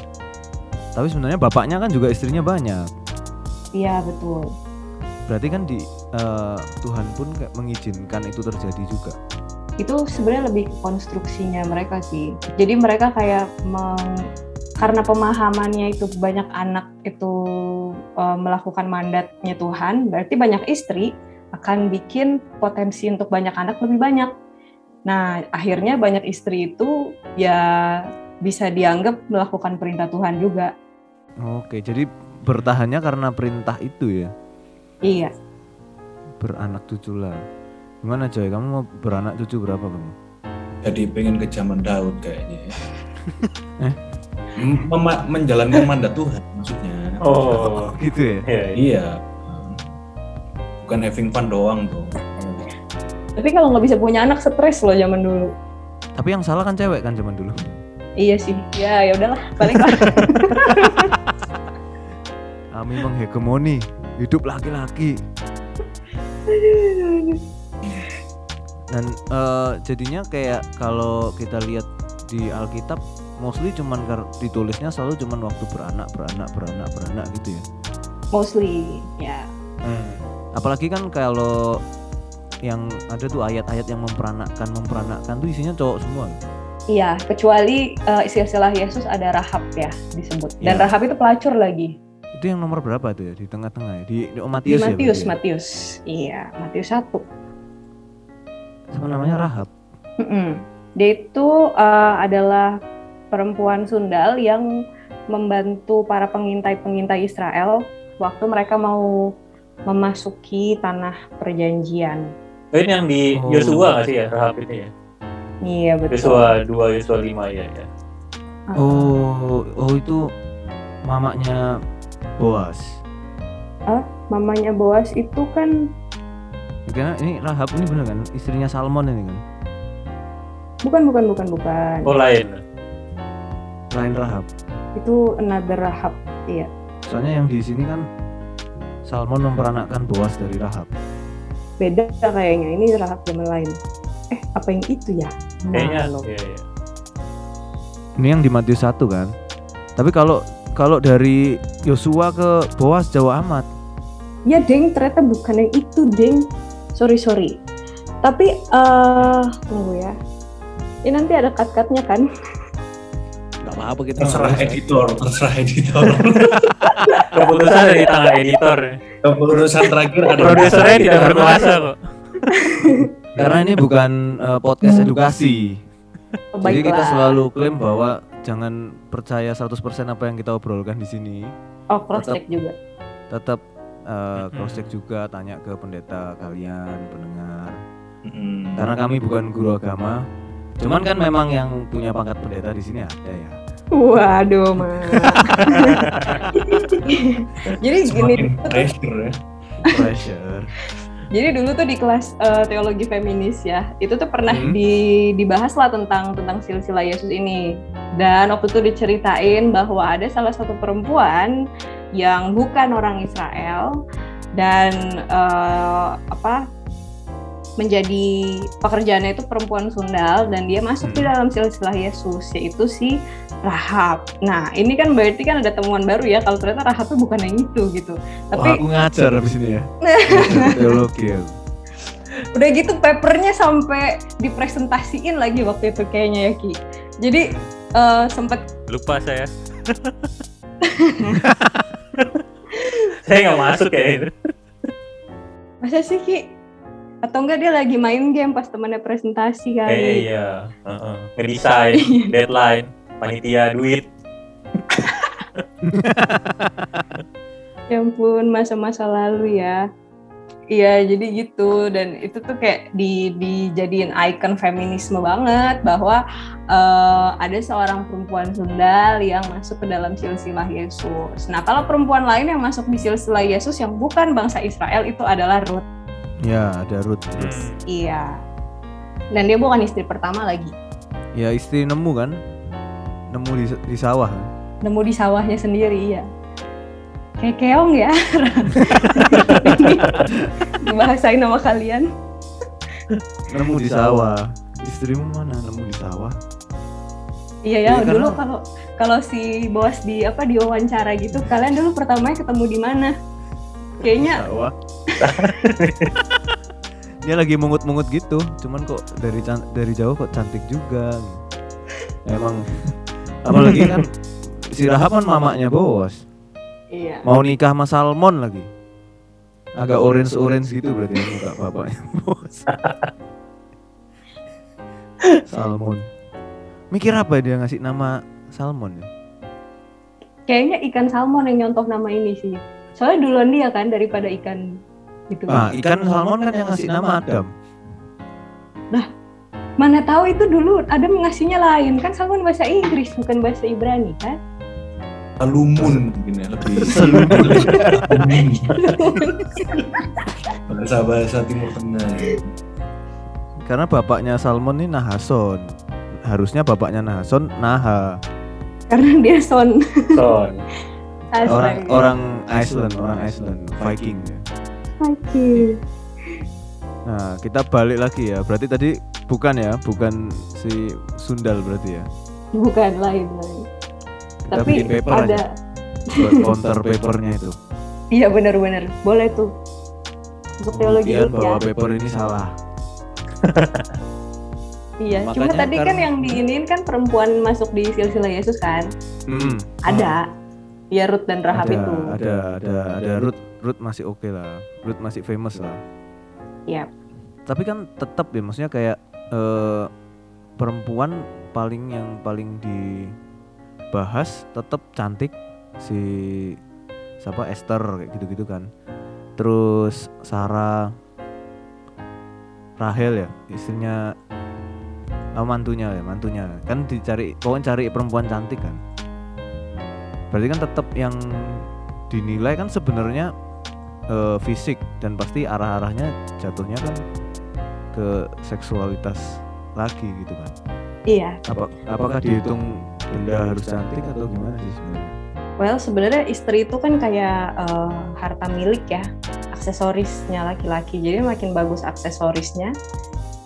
Speaker 3: Tapi sebenarnya bapaknya kan juga istrinya banyak.
Speaker 5: iya betul.
Speaker 3: Berarti kan di eh, Tuhan pun kayak mengizinkan itu terjadi juga.
Speaker 5: Itu sebenarnya lebih ke konstruksinya mereka sih. Jadi mereka kayak meng- karena pemahamannya itu banyak anak itu eh, melakukan mandatnya Tuhan, berarti banyak istri akan bikin potensi untuk banyak anak lebih banyak. Nah, akhirnya banyak istri itu ya bisa dianggap melakukan perintah Tuhan juga.
Speaker 3: Oke, jadi bertahannya karena perintah itu ya.
Speaker 5: Iya.
Speaker 3: Beranak cucu lah. Gimana Joy? Kamu mau beranak cucu berapa kamu?
Speaker 2: Jadi pengen ke zaman Daud kayaknya. ya.
Speaker 3: Eh?
Speaker 2: Mema- menjalankan mandat Tuhan maksudnya.
Speaker 4: Oh,
Speaker 3: Gitu ya.
Speaker 4: iya, iya.
Speaker 2: Iya. Bukan having fun doang tuh.
Speaker 5: Tapi kalau nggak bisa punya anak stres loh zaman dulu.
Speaker 3: Tapi yang salah kan cewek kan zaman dulu.
Speaker 5: Iya sih. Ya ya udahlah, balik lah.
Speaker 3: Kami menghegemoni hidup laki-laki. Dan eh, jadinya kayak kalau kita lihat di Alkitab mostly cuman ditulisnya selalu cuman waktu beranak, beranak, beranak, beranak gitu ya.
Speaker 5: Mostly, ya.
Speaker 3: Apalagi kan kalau yang ada tuh ayat-ayat yang memperanakkan, memperanakkan tuh isinya cowok semua.
Speaker 5: Iya, kecuali eh, istilah Yesus ada Rahab ya disebut. Dan
Speaker 3: Iya.
Speaker 5: Rahab itu pelacur lagi.
Speaker 3: Itu yang nomor berapa tuh ya di tengah-tengah ya? Di, di oh, Matius ya.
Speaker 5: Matius,
Speaker 3: ya?
Speaker 5: Matius. Iya, Matius 1.
Speaker 3: Sama namanya Rahab.
Speaker 5: Mm-mm. Dia itu eh, adalah perempuan sundal yang membantu para pengintai-pengintai Israel waktu mereka mau memasuki tanah perjanjian.
Speaker 4: Oh, ini yang di
Speaker 3: Oh.
Speaker 4: Yosua nggak sih ya, Rahab itu ya?
Speaker 5: Iya betul.
Speaker 4: Yosua 2, Yosua 5 ya, ya.
Speaker 3: Oh, oh itu mamanya Boas.
Speaker 5: Mamanya Boas itu kan
Speaker 3: Karena ini Rahab ini bener kan istrinya Salmon ini kan.
Speaker 5: bukan bukan bukan bukan.
Speaker 4: Oh, lain.
Speaker 3: Lain Rahab.
Speaker 5: Itu another Rahab. Iya.
Speaker 3: Soalnya yang di sini kan Salmon memperanakkan Boas dari Rahab.
Speaker 5: Beda kayaknya ini Rahab zaman lain. Eh, apa yang itu ya?
Speaker 4: Kayaknya. Iya, iya.
Speaker 3: Ini yang di Matius 1 kan. Tapi kalau kalau dari Yosua ke Boas jauh amat.
Speaker 5: Ya deng, ternyata bukan yang itu deng. Sorry sorry. Tapi eh tunggu ya. Ini nanti ada cut-cutnya kan?
Speaker 3: Gak apa-apa kita.
Speaker 2: terserah editor terserah editor
Speaker 4: Keputusan ada di tangan editor.
Speaker 2: keputusan terakhir ada
Speaker 4: Produsernya tidak berkuasa kok.
Speaker 3: Karena ini bukan eh, podcast edukasi.
Speaker 5: Oh,
Speaker 3: Jadi kita selalu klaim bahwa jangan percaya 100% apa yang kita obrolkan di sini.
Speaker 5: Oh cross check juga.
Speaker 3: Tetap
Speaker 4: Mm-mm.
Speaker 3: cross check juga tanya ke pendeta kalian, pendengar.
Speaker 2: Mm.
Speaker 3: Karena kami bukan guru agama. Cuman kan memang yang punya pangkat pendeta di sini ada ya.
Speaker 5: Waduh, Mak. Jadi gini
Speaker 2: semakin pressure ya
Speaker 3: Pressure.
Speaker 5: Jadi dulu tuh di kelas eh, teologi feminis ya, itu tuh pernah
Speaker 3: Hmm.
Speaker 5: di dibahas lah tentang tentang silsilah Yesus ini. Dan waktu itu diceritain bahwa ada salah satu perempuan yang bukan orang Israel dan eh, apa menjadi pekerjaannya itu perempuan Sundal dan dia masuk di
Speaker 3: Hmm.
Speaker 5: dalam silsilah Yesus yaitu si Rahab. Nah ini kan berarti kan ada temuan baru ya kalau ternyata Rahab itu bukan yang itu gitu.
Speaker 3: Wah,
Speaker 5: Tapi
Speaker 3: aku ngajar abis ini ya. Teologi ya.
Speaker 5: udah gitu papernya sampai dipresentasiin lagi waktu itu kayaknya ya Ki. Jadi eh, sempet
Speaker 4: Lupa saya. saya nggak masuk kayak itu.
Speaker 5: masa sih Ki? Atau enggak dia lagi main game pas temannya presentasi kali?
Speaker 4: iya. Heeh. Ngedesain, deadline, panitia, duit.
Speaker 5: Ya ampun masa-masa lalu ya. Iya jadi gitu dan itu tuh kayak di dijadiin icon feminisme banget bahwa eh, ada seorang perempuan Sundal yang masuk ke dalam silsilah Yesus. Nah kalau perempuan lain yang masuk di silsilah Yesus yang bukan bangsa Israel itu adalah Ruth.
Speaker 3: Ya, ada Ruth.
Speaker 4: Hmm.
Speaker 5: Iya. Dan dia bukan istri pertama lagi.
Speaker 3: Ya istri nemu kan? Nemu di, di sawah. kan?
Speaker 5: Nemu di sawahnya sendiri ya. Kayak keong ya. Dibahasain sama kalian.
Speaker 3: Nemu di sawah. Istrimu mana? Nemu di sawah.
Speaker 5: Iya ya,
Speaker 3: Iya,
Speaker 5: dulu kalau kalau si bos di apa di wawancara gitu, kalian dulu pertamanya ketemu di mana? Kayaknya.
Speaker 3: Dia lagi mungut-mungut gitu. Cuman kok dari dari jauh kok cantik juga. Emang apalagi kan si Rahab kan mamanya bos.
Speaker 5: iya.
Speaker 3: Mau nikah sama Salmon lagi. Agak orange-orange gitu berarti ya muka bapaknya bos. Salmon. Mikir apa dia ngasih nama Salmon ya?
Speaker 5: Kayaknya ikan salmon yang nyontoh nama ini sih. Soalnya duluan dia kan daripada ikan gitu.
Speaker 3: Ah, ikan salmon kan yang ngasih nama Adam.
Speaker 5: Mana tahu itu dulu Adam ngasihnya lain kan salmon bahasa Inggris bukan bahasa Ibrani kan?
Speaker 2: Salumun mungkin ya lebih bahasa bahasa Timur Tengah
Speaker 3: Karena bapaknya Salmon ini Nahason. Harusnya bapaknya Nahason Naha.
Speaker 5: Karena dia son.
Speaker 4: Son.
Speaker 3: Orang
Speaker 5: Astaga.
Speaker 3: orang Iceland, orang Iceland, Viking.
Speaker 5: Oke.
Speaker 3: Nah, kita balik lagi ya. Berarti tadi bukan ya, bukan si Sundal berarti ya.
Speaker 5: Bukan lain lain.
Speaker 3: Kita
Speaker 5: Tapi
Speaker 3: paper
Speaker 5: ada
Speaker 3: aja buat counter papernya itu.
Speaker 5: Iya benar-benar boleh tuh. Untuk teologi
Speaker 3: Pembuktian
Speaker 5: Ruth ya.
Speaker 3: bahwa paper ini salah.
Speaker 5: Iya, cuma tadi kan yang diinin kan perempuan masuk di silsilah Yesus kan?
Speaker 3: Hmm.
Speaker 5: Ada. Ya Ruth dan Rahab
Speaker 3: ada,
Speaker 5: itu.
Speaker 3: ada, ada, ada. Ruth, Ruth masih oke lah. Ruth masih famous lah.
Speaker 5: Iya.
Speaker 3: Tapi kan tetap ya, maksudnya kayak eh, perempuan paling yang paling dibahas tetap cantik si siapa Esther kayak gitu-gitu kan. Terus Sarah, Rahel ya, istrinya oh, mantunya ya, mantunya. Kan dicari, pokoknya cari perempuan cantik kan. Berarti kan tetap yang dinilai kan sebenarnya eh, fisik dan pasti arah-arahnya jatuhnya kan ke seksualitas lagi gitu kan.
Speaker 5: Iya.
Speaker 3: Apa apakah dihitung benda harus cantik atau gimana sih sebenarnya?
Speaker 5: Well, sebenarnya istri itu kan kayak uh, harta milik ya, aksesorisnya laki-laki. Jadi makin bagus aksesorisnya,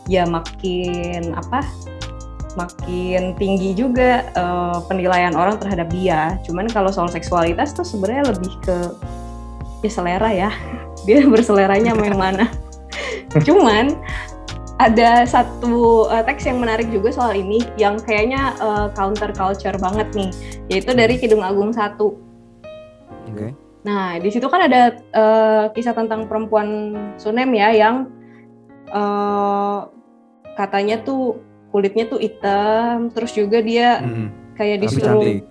Speaker 5: ya makin apa? Makin tinggi juga uh, penilaian orang terhadap dia. Cuman kalau soal seksualitas tuh sebenarnya lebih ke ya selera ya. Dia berseleranya sama yang mana. Cuman ada satu uh, teks yang menarik juga soal ini yang kayaknya uh, counter culture banget nih yaitu dari Kidung Agung satu.
Speaker 3: Oke. Okay.
Speaker 5: Nah di situ kan ada uh, kisah tentang perempuan Sunem ya yang uh, katanya tuh kulitnya tuh hitam terus juga dia hmm. kayak disuruh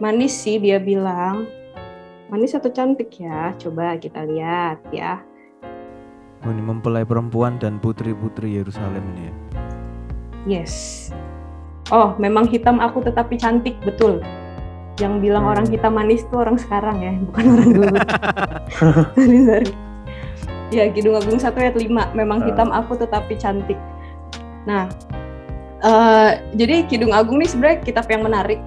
Speaker 5: manis sih dia bilang manis atau cantik ya coba kita lihat ya
Speaker 3: Oh, ini mempelai perempuan dan putri-putri Yerusalem ini ya.
Speaker 5: Yes. Oh, memang hitam aku tetapi cantik, betul. Yang bilang hmm. orang hitam manis itu orang sekarang ya, bukan orang dulu. sorry, sorry. Ya, Kidung Agung 1 ayat 5, memang hitam aku tetapi cantik. Nah, uh, jadi Kidung Agung ini sebenarnya kitab yang menarik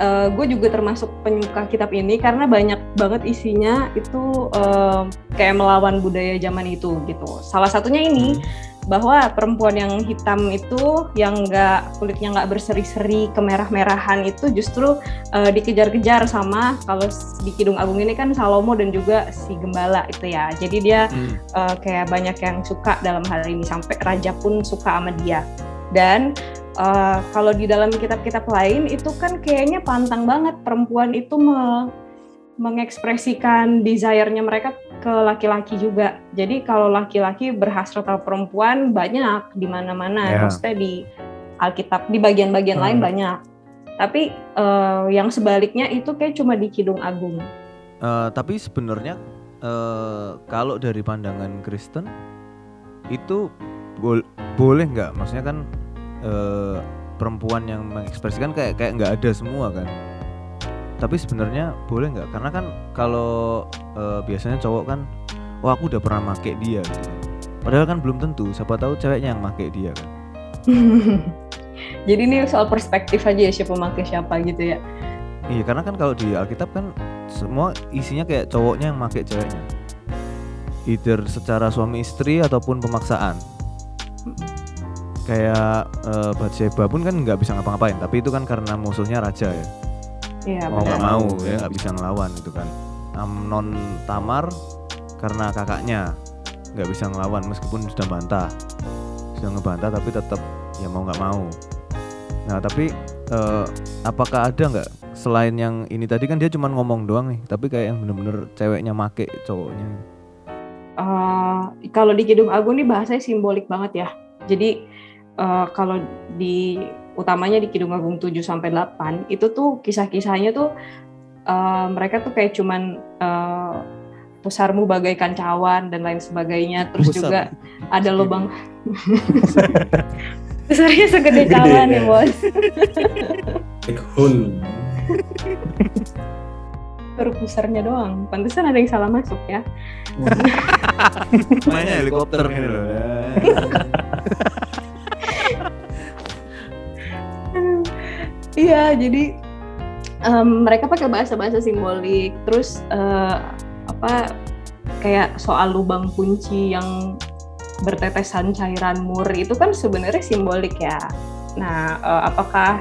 Speaker 5: uh, gue juga termasuk penyuka kitab ini karena banyak banget isinya itu uh, kayak melawan budaya zaman itu gitu. Salah satunya ini hmm. Bahwa perempuan yang hitam itu yang nggak kulitnya nggak berseri-seri kemerah-merahan itu justru uh, dikejar-kejar sama kalau di Kidung Agung ini kan Salomo dan juga si Gembala itu ya. Jadi dia hmm. uh, kayak banyak yang suka dalam hal ini sampai raja pun suka sama dia. Dan uh, kalau di dalam kitab-kitab lain itu kan kayaknya pantang banget perempuan itu me mengekspresikan desire-nya mereka ke laki-laki juga. Jadi kalau laki-laki berhasrat sama perempuan banyak di mana-mana, yeah. maksudnya di Alkitab di bagian-bagian hmm. lain banyak. Tapi uh, yang sebaliknya itu kayak cuma di Kidung Agung.
Speaker 3: Uh, tapi sebenarnya uh, kalau dari pandangan Kristen itu bo boleh nggak? Maksudnya kan uh, perempuan yang mengekspresikan kayak kayak nggak ada semua kan tapi sebenarnya boleh nggak? Karena kan kalau uh, biasanya cowok kan oh aku udah pernah make dia gitu. padahal kan belum tentu. Siapa tahu ceweknya yang make dia kan.
Speaker 5: Jadi ini soal perspektif aja ya siapa make siapa gitu ya.
Speaker 3: Iya karena kan kalau di Alkitab kan semua isinya kayak cowoknya yang make ceweknya. Either secara suami istri ataupun pemaksaan. Kayak uh, Bathsheba pun kan nggak bisa ngapa-ngapain. Tapi itu kan karena musuhnya raja ya
Speaker 5: iya,
Speaker 3: mau nggak mau ya nggak bisa ngelawan itu kan. Amnon Tamar karena kakaknya nggak bisa ngelawan meskipun sudah bantah. Sudah ngebantah tapi tetap ya mau nggak mau. Nah tapi uh, apakah ada nggak selain yang ini tadi? Kan dia cuma ngomong doang nih tapi kayak yang bener-bener ceweknya make cowoknya.
Speaker 5: Uh, kalau di Kidung Agung nih bahasanya simbolik banget ya. Jadi uh, kalau di utamanya di Kidung Agung 7 sampai 8 itu tuh kisah-kisahnya tuh uh, mereka tuh kayak cuman uh, pusarmu bagaikan cawan dan lain sebagainya. Terus Pusar. juga ada lubang pusarnya segede cawan ya. bos.
Speaker 2: Big hole
Speaker 5: baru pusarnya doang. Pantesan ada yang salah masuk ya.
Speaker 3: Mainnya helikopter gitu loh
Speaker 5: Iya, jadi um, mereka pakai bahasa-bahasa simbolik, terus uh, apa kayak soal lubang kunci yang bertetesan cairan mur itu kan sebenarnya simbolik ya. Nah, uh, apakah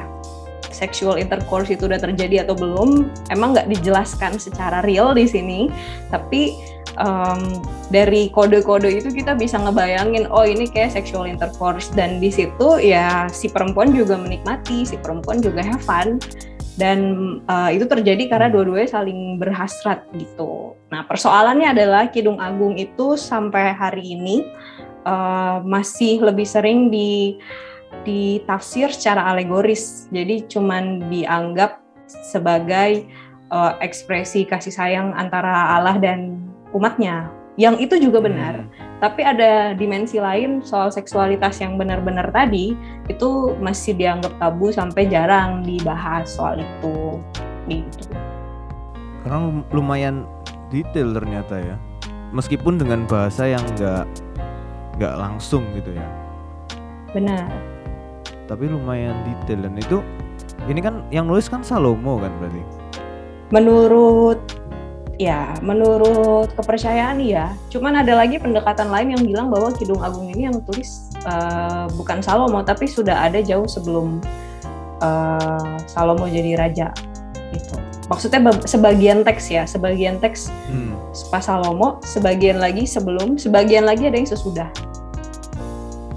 Speaker 5: sexual intercourse itu udah terjadi atau belum? Emang nggak dijelaskan secara real di sini, tapi um, dari kode-kode itu kita bisa ngebayangin oh ini kayak sexual intercourse dan di situ ya si perempuan juga menikmati si perempuan juga have fun dan uh, itu terjadi karena dua-duanya saling berhasrat gitu. Nah persoalannya adalah Kidung Agung itu sampai hari ini uh, masih lebih sering di ditafsir secara alegoris. Jadi cuman dianggap sebagai uh, ekspresi kasih sayang antara Allah dan umatnya. Yang itu juga benar. Hmm. Tapi ada dimensi lain soal seksualitas yang benar-benar tadi itu masih dianggap tabu sampai jarang dibahas soal itu. Gitu.
Speaker 3: Karena lumayan detail ternyata ya. Meskipun dengan bahasa yang enggak nggak langsung gitu ya.
Speaker 5: Benar.
Speaker 3: Tapi lumayan detail dan itu ini kan yang nulis kan Salomo kan berarti.
Speaker 5: menurut ya menurut kepercayaan ya cuman ada lagi pendekatan lain yang bilang bahwa Kidung Agung ini yang tulis uh, bukan Salomo tapi sudah ada jauh sebelum uh, Salomo jadi raja itu maksudnya sebagian teks ya sebagian teks hmm. pas Salomo sebagian lagi sebelum sebagian lagi ada yang sesudah.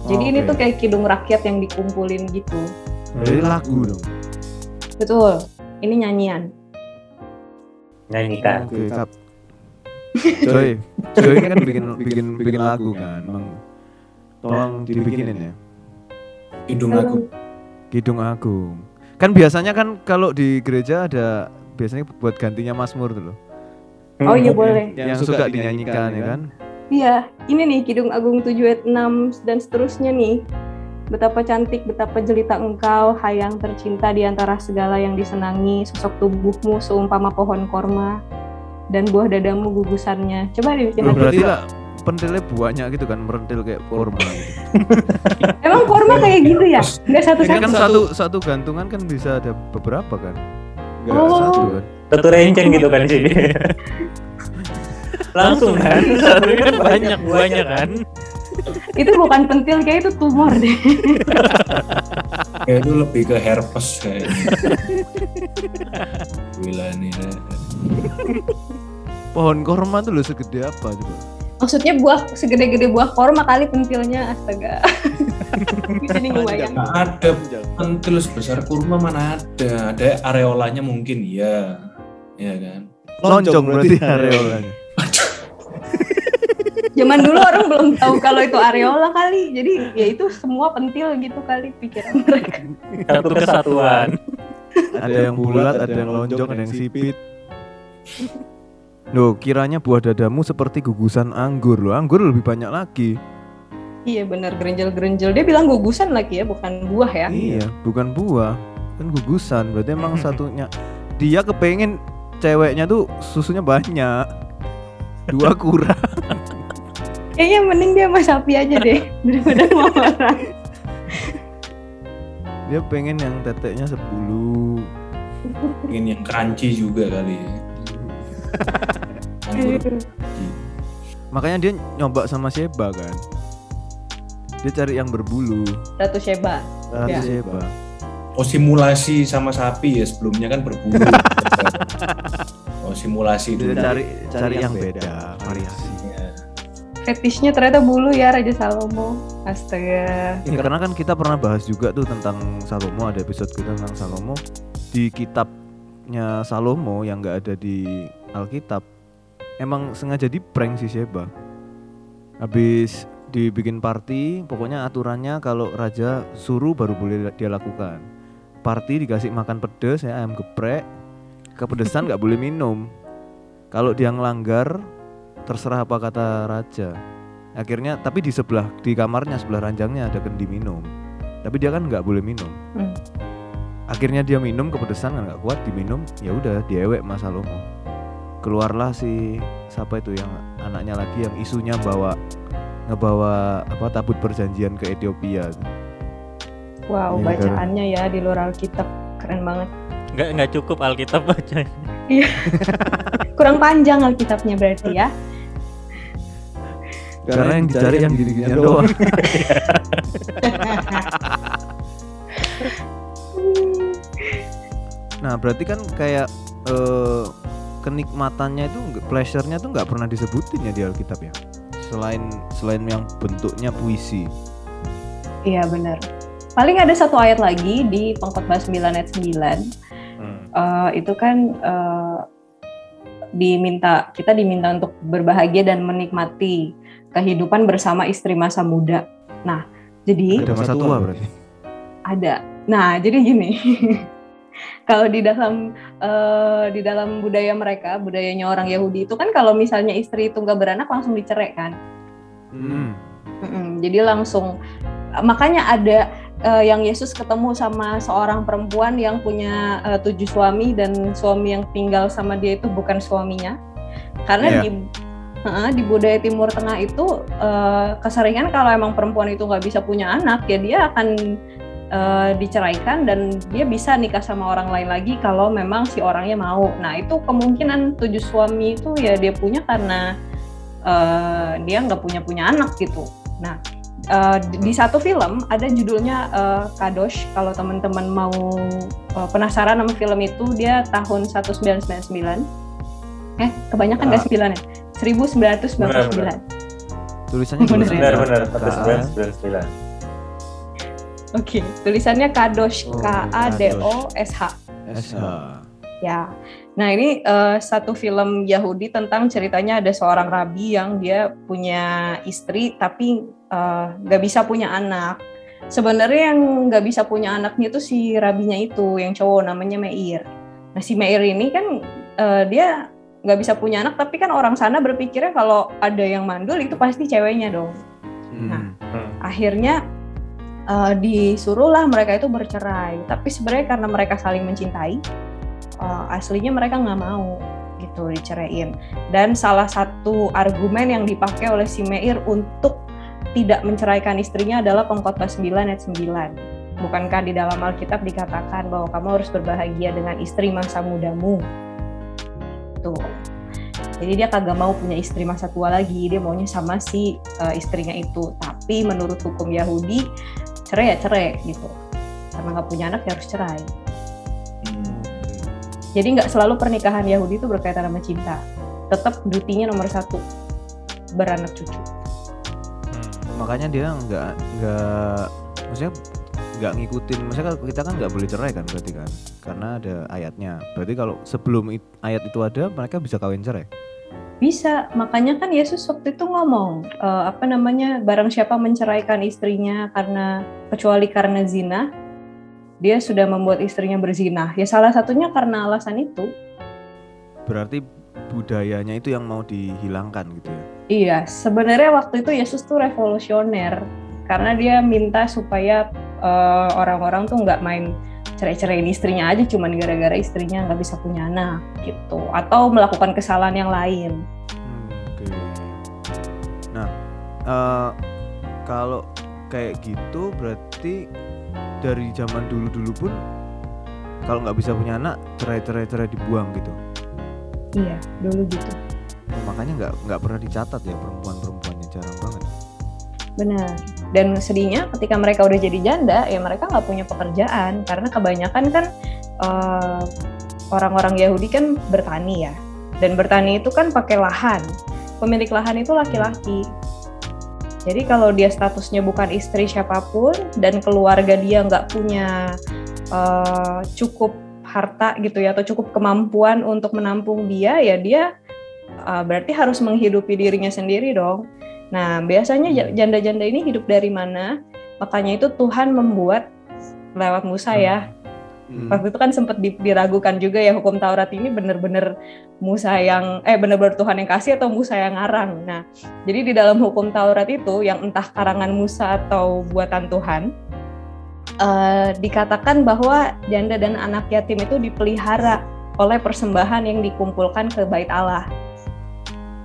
Speaker 5: Jadi oh, ini tuh kayak kidung rakyat yang dikumpulin gitu.
Speaker 3: Jadi lagu dong.
Speaker 5: Betul. Ini nyanyian
Speaker 4: nyanyikan
Speaker 3: oke okay, Joy kan bikin bikin bikin lagu kan, emang tolong dibikinin ya.
Speaker 2: Kidung Agung.
Speaker 3: Kidung Agung. Kan biasanya kan kalau di gereja ada biasanya buat gantinya Mazmur tuh loh.
Speaker 5: Oh iya boleh.
Speaker 3: Yang, yang suka dinyanyikan ya kan?
Speaker 5: Iya, ini nih Kidung Agung 7 ayat 6 dan seterusnya nih. Betapa cantik, betapa jelita engkau, hayang tercinta di antara segala yang disenangi, sosok tubuhmu seumpama pohon korma, dan buah dadamu gugusannya. Coba dibikin
Speaker 3: lagi. Berarti lah pentilnya buahnya gitu kan, merentil kayak korma gitu.
Speaker 5: Emang korma kayak gitu ya? Enggak satu-satu?
Speaker 3: Ini kan satu, satu gantungan kan bisa ada beberapa kan?
Speaker 5: Enggak oh. satu kan?
Speaker 4: Satu renceng gitu kan di sini. Langsung kan? Satu kan banyak buahnya kan?
Speaker 5: Itu bukan pentil kayak itu tumor deh.
Speaker 2: kayak itu lebih ke herpes kayak. Gila nih.
Speaker 3: Pohon korma tuh lo segede apa coba?
Speaker 5: Maksudnya buah segede-gede buah korma kali pentilnya astaga. Jadi ngebayang.
Speaker 2: ada pentil sebesar kurma mana ada. Ada areolanya mungkin iya. Iya kan?
Speaker 3: Loncong berarti areolanya.
Speaker 5: Zaman dulu orang belum tahu kalau itu areola kali. Jadi ya itu semua pentil gitu kali pikiran mereka.
Speaker 4: Satu kesatuan.
Speaker 3: ada yang bulat, ada yang lonjong, ada yang sipit. Loh, kiranya buah dadamu seperti gugusan anggur loh. Anggur lebih banyak lagi.
Speaker 5: Iya benar gerenjel-gerenjel. Dia bilang gugusan lagi ya, bukan buah ya.
Speaker 3: Iya, bukan buah. Kan gugusan. Berarti emang satunya dia kepengen ceweknya tuh susunya banyak. Dua kurang.
Speaker 5: Kayaknya mending dia sama sapi aja deh daripada sama orang.
Speaker 3: Dia pengen yang teteknya 10
Speaker 2: Pengen yang crunchy juga kali ya.
Speaker 3: Makanya dia nyoba sama Sheba kan. Dia cari yang berbulu.
Speaker 5: Ratu Sheba.
Speaker 3: Ratu ya. Sheba.
Speaker 2: Oh simulasi sama sapi ya sebelumnya kan berbulu. oh simulasi
Speaker 3: dulu. Dia cari cari yang beda, variasi
Speaker 5: fetishnya ternyata bulu ya Raja Salomo. Astaga.
Speaker 3: Ya, karena kan kita pernah bahas juga tuh tentang Salomo, ada episode kita tentang Salomo di kitabnya Salomo yang nggak ada di Alkitab. Emang sengaja di prank si Sheba. Habis dibikin party, pokoknya aturannya kalau raja suruh baru boleh dia lakukan. Party dikasih makan pedes, ya ayam geprek, kepedesan nggak boleh minum. Kalau dia ngelanggar terserah apa kata raja. Akhirnya tapi di sebelah di kamarnya sebelah ranjangnya ada kendi minum. Tapi dia kan nggak boleh minum. Hmm. akhirnya dia minum kepedesan kan nggak kuat diminum ya udah diewek mas Salomo keluarlah si siapa itu yang anaknya lagi yang isunya bawa ngebawa apa tabut perjanjian ke Ethiopia.
Speaker 5: Wow ya, bacaannya ya di luar Alkitab. Keren banget.
Speaker 4: Nggak nggak cukup Alkitab bacanya
Speaker 5: iya. Kurang panjang Alkitabnya berarti ya
Speaker 3: karena yang dicari yang gini-ginian doang. nah, berarti kan kayak uh, kenikmatannya itu pleasure-nya tuh nggak pernah disebutin ya di Alkitab ya. Selain selain yang bentuknya puisi.
Speaker 5: Iya benar. Paling ada satu ayat lagi di Pengkhotbah 9 ayat 9. Hmm. Uh, itu kan uh, diminta kita diminta untuk berbahagia dan menikmati kehidupan bersama istri masa muda. Nah, jadi
Speaker 3: ada masa tua berarti.
Speaker 5: Ada. Nah, jadi gini. kalau di dalam uh, di dalam budaya mereka, budayanya orang Yahudi itu kan kalau misalnya istri itu nggak beranak langsung dicerai kan. Hmm. Hmm, jadi langsung makanya ada uh, yang Yesus ketemu sama seorang perempuan yang punya uh, tujuh suami dan suami yang tinggal sama dia itu bukan suaminya karena yeah. di di budaya Timur Tengah itu uh, keseringan kalau emang perempuan itu nggak bisa punya anak ya dia akan uh, diceraikan dan dia bisa nikah sama orang lain lagi kalau memang si orangnya mau. Nah itu kemungkinan tujuh suami itu ya dia punya karena uh, dia nggak punya punya anak gitu. Nah uh, di satu film ada judulnya uh, Kadosh. Kalau teman-teman mau uh, penasaran sama film itu dia tahun 1999. Eh kebanyakan nggak ah. 9 ya? 1999. Benar, benar.
Speaker 3: Tulisannya
Speaker 6: benar benar 1999.
Speaker 5: Oke, okay. tulisannya Kadosh, oh, K A D O S H.
Speaker 3: S H.
Speaker 5: Ya. Nah, ini uh, satu film Yahudi tentang ceritanya ada seorang rabi yang dia punya istri tapi uh, gak bisa punya anak. Sebenarnya yang gak bisa punya anaknya itu si rabinya itu, yang cowok namanya Meir. Nah, si Meir ini kan uh, dia gak bisa punya anak tapi kan orang sana berpikirnya kalau ada yang mandul itu pasti ceweknya dong. Hmm. Nah, hmm. akhirnya uh, disuruhlah mereka itu bercerai. Tapi sebenarnya karena mereka saling mencintai, uh, aslinya mereka nggak mau gitu diceraiin. Dan salah satu argumen yang dipakai oleh si Meir untuk tidak menceraikan istrinya adalah pengkhotbah 9 ayat 9. Bukankah di dalam Alkitab dikatakan bahwa kamu harus berbahagia dengan istri masa mudamu? Tuh. Jadi dia kagak mau punya istri masa tua lagi, dia maunya sama si uh, istrinya itu. Tapi menurut hukum Yahudi, cerai ya cerai gitu karena nggak punya anak ya harus cerai hmm. jadi nggak selalu pernikahan Yahudi itu berkaitan sama cinta tetap dutinya nomor satu beranak cucu
Speaker 3: hmm. makanya dia nggak nggak maksudnya nggak ngikutin maksudnya kita kan nggak boleh cerai kan berarti kan karena ada ayatnya berarti kalau sebelum ayat itu ada mereka bisa kawin cerai
Speaker 5: bisa, makanya kan Yesus waktu itu ngomong uh, apa namanya barang siapa menceraikan istrinya karena kecuali karena zina, dia sudah membuat istrinya berzina. Ya salah satunya karena alasan itu.
Speaker 3: Berarti budayanya itu yang mau dihilangkan gitu ya?
Speaker 5: Iya, sebenarnya waktu itu Yesus tuh revolusioner karena dia minta supaya uh, orang-orang tuh nggak main cerai-ceraiin istrinya aja cuman gara-gara istrinya nggak bisa punya anak gitu atau melakukan kesalahan yang lain.
Speaker 3: Hmm, Oke. Okay. Nah, uh, kalau kayak gitu berarti dari zaman dulu-dulu pun kalau nggak bisa punya anak cerai-cerai-cerai dibuang gitu.
Speaker 5: Iya, dulu gitu.
Speaker 3: Oh, makanya nggak nggak pernah dicatat ya perempuan-perempuannya jarang banget.
Speaker 5: Benar. Dan sedihnya ketika mereka udah jadi janda, ya mereka nggak punya pekerjaan karena kebanyakan kan eh, orang-orang Yahudi kan bertani ya. Dan bertani itu kan pakai lahan. Pemilik lahan itu laki-laki. Jadi kalau dia statusnya bukan istri siapa pun dan keluarga dia nggak punya uh, cukup harta gitu ya atau cukup kemampuan untuk menampung dia, ya dia uh, berarti harus menghidupi dirinya sendiri dong. Nah, biasanya hmm. janda-janda ini hidup dari mana? Makanya itu Tuhan membuat lewat Musa ya. Hmm. Waktu itu kan sempat diragukan juga ya hukum Taurat ini benar-benar Musa yang eh benar-benar Tuhan yang kasih atau Musa yang ngarang. Nah, jadi di dalam hukum Taurat itu yang entah karangan Musa atau buatan Tuhan uh, dikatakan bahwa janda dan anak yatim itu dipelihara oleh persembahan yang dikumpulkan ke bait Allah.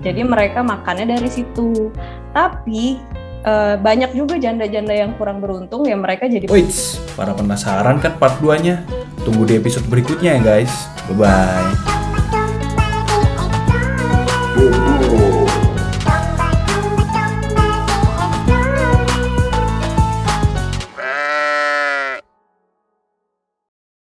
Speaker 5: Jadi mereka makannya dari situ. Tapi uh, banyak juga janda-janda yang kurang beruntung ya mereka jadi
Speaker 2: Wait, para penasaran kan part 2-nya? Tunggu di episode berikutnya ya guys. Bye bye.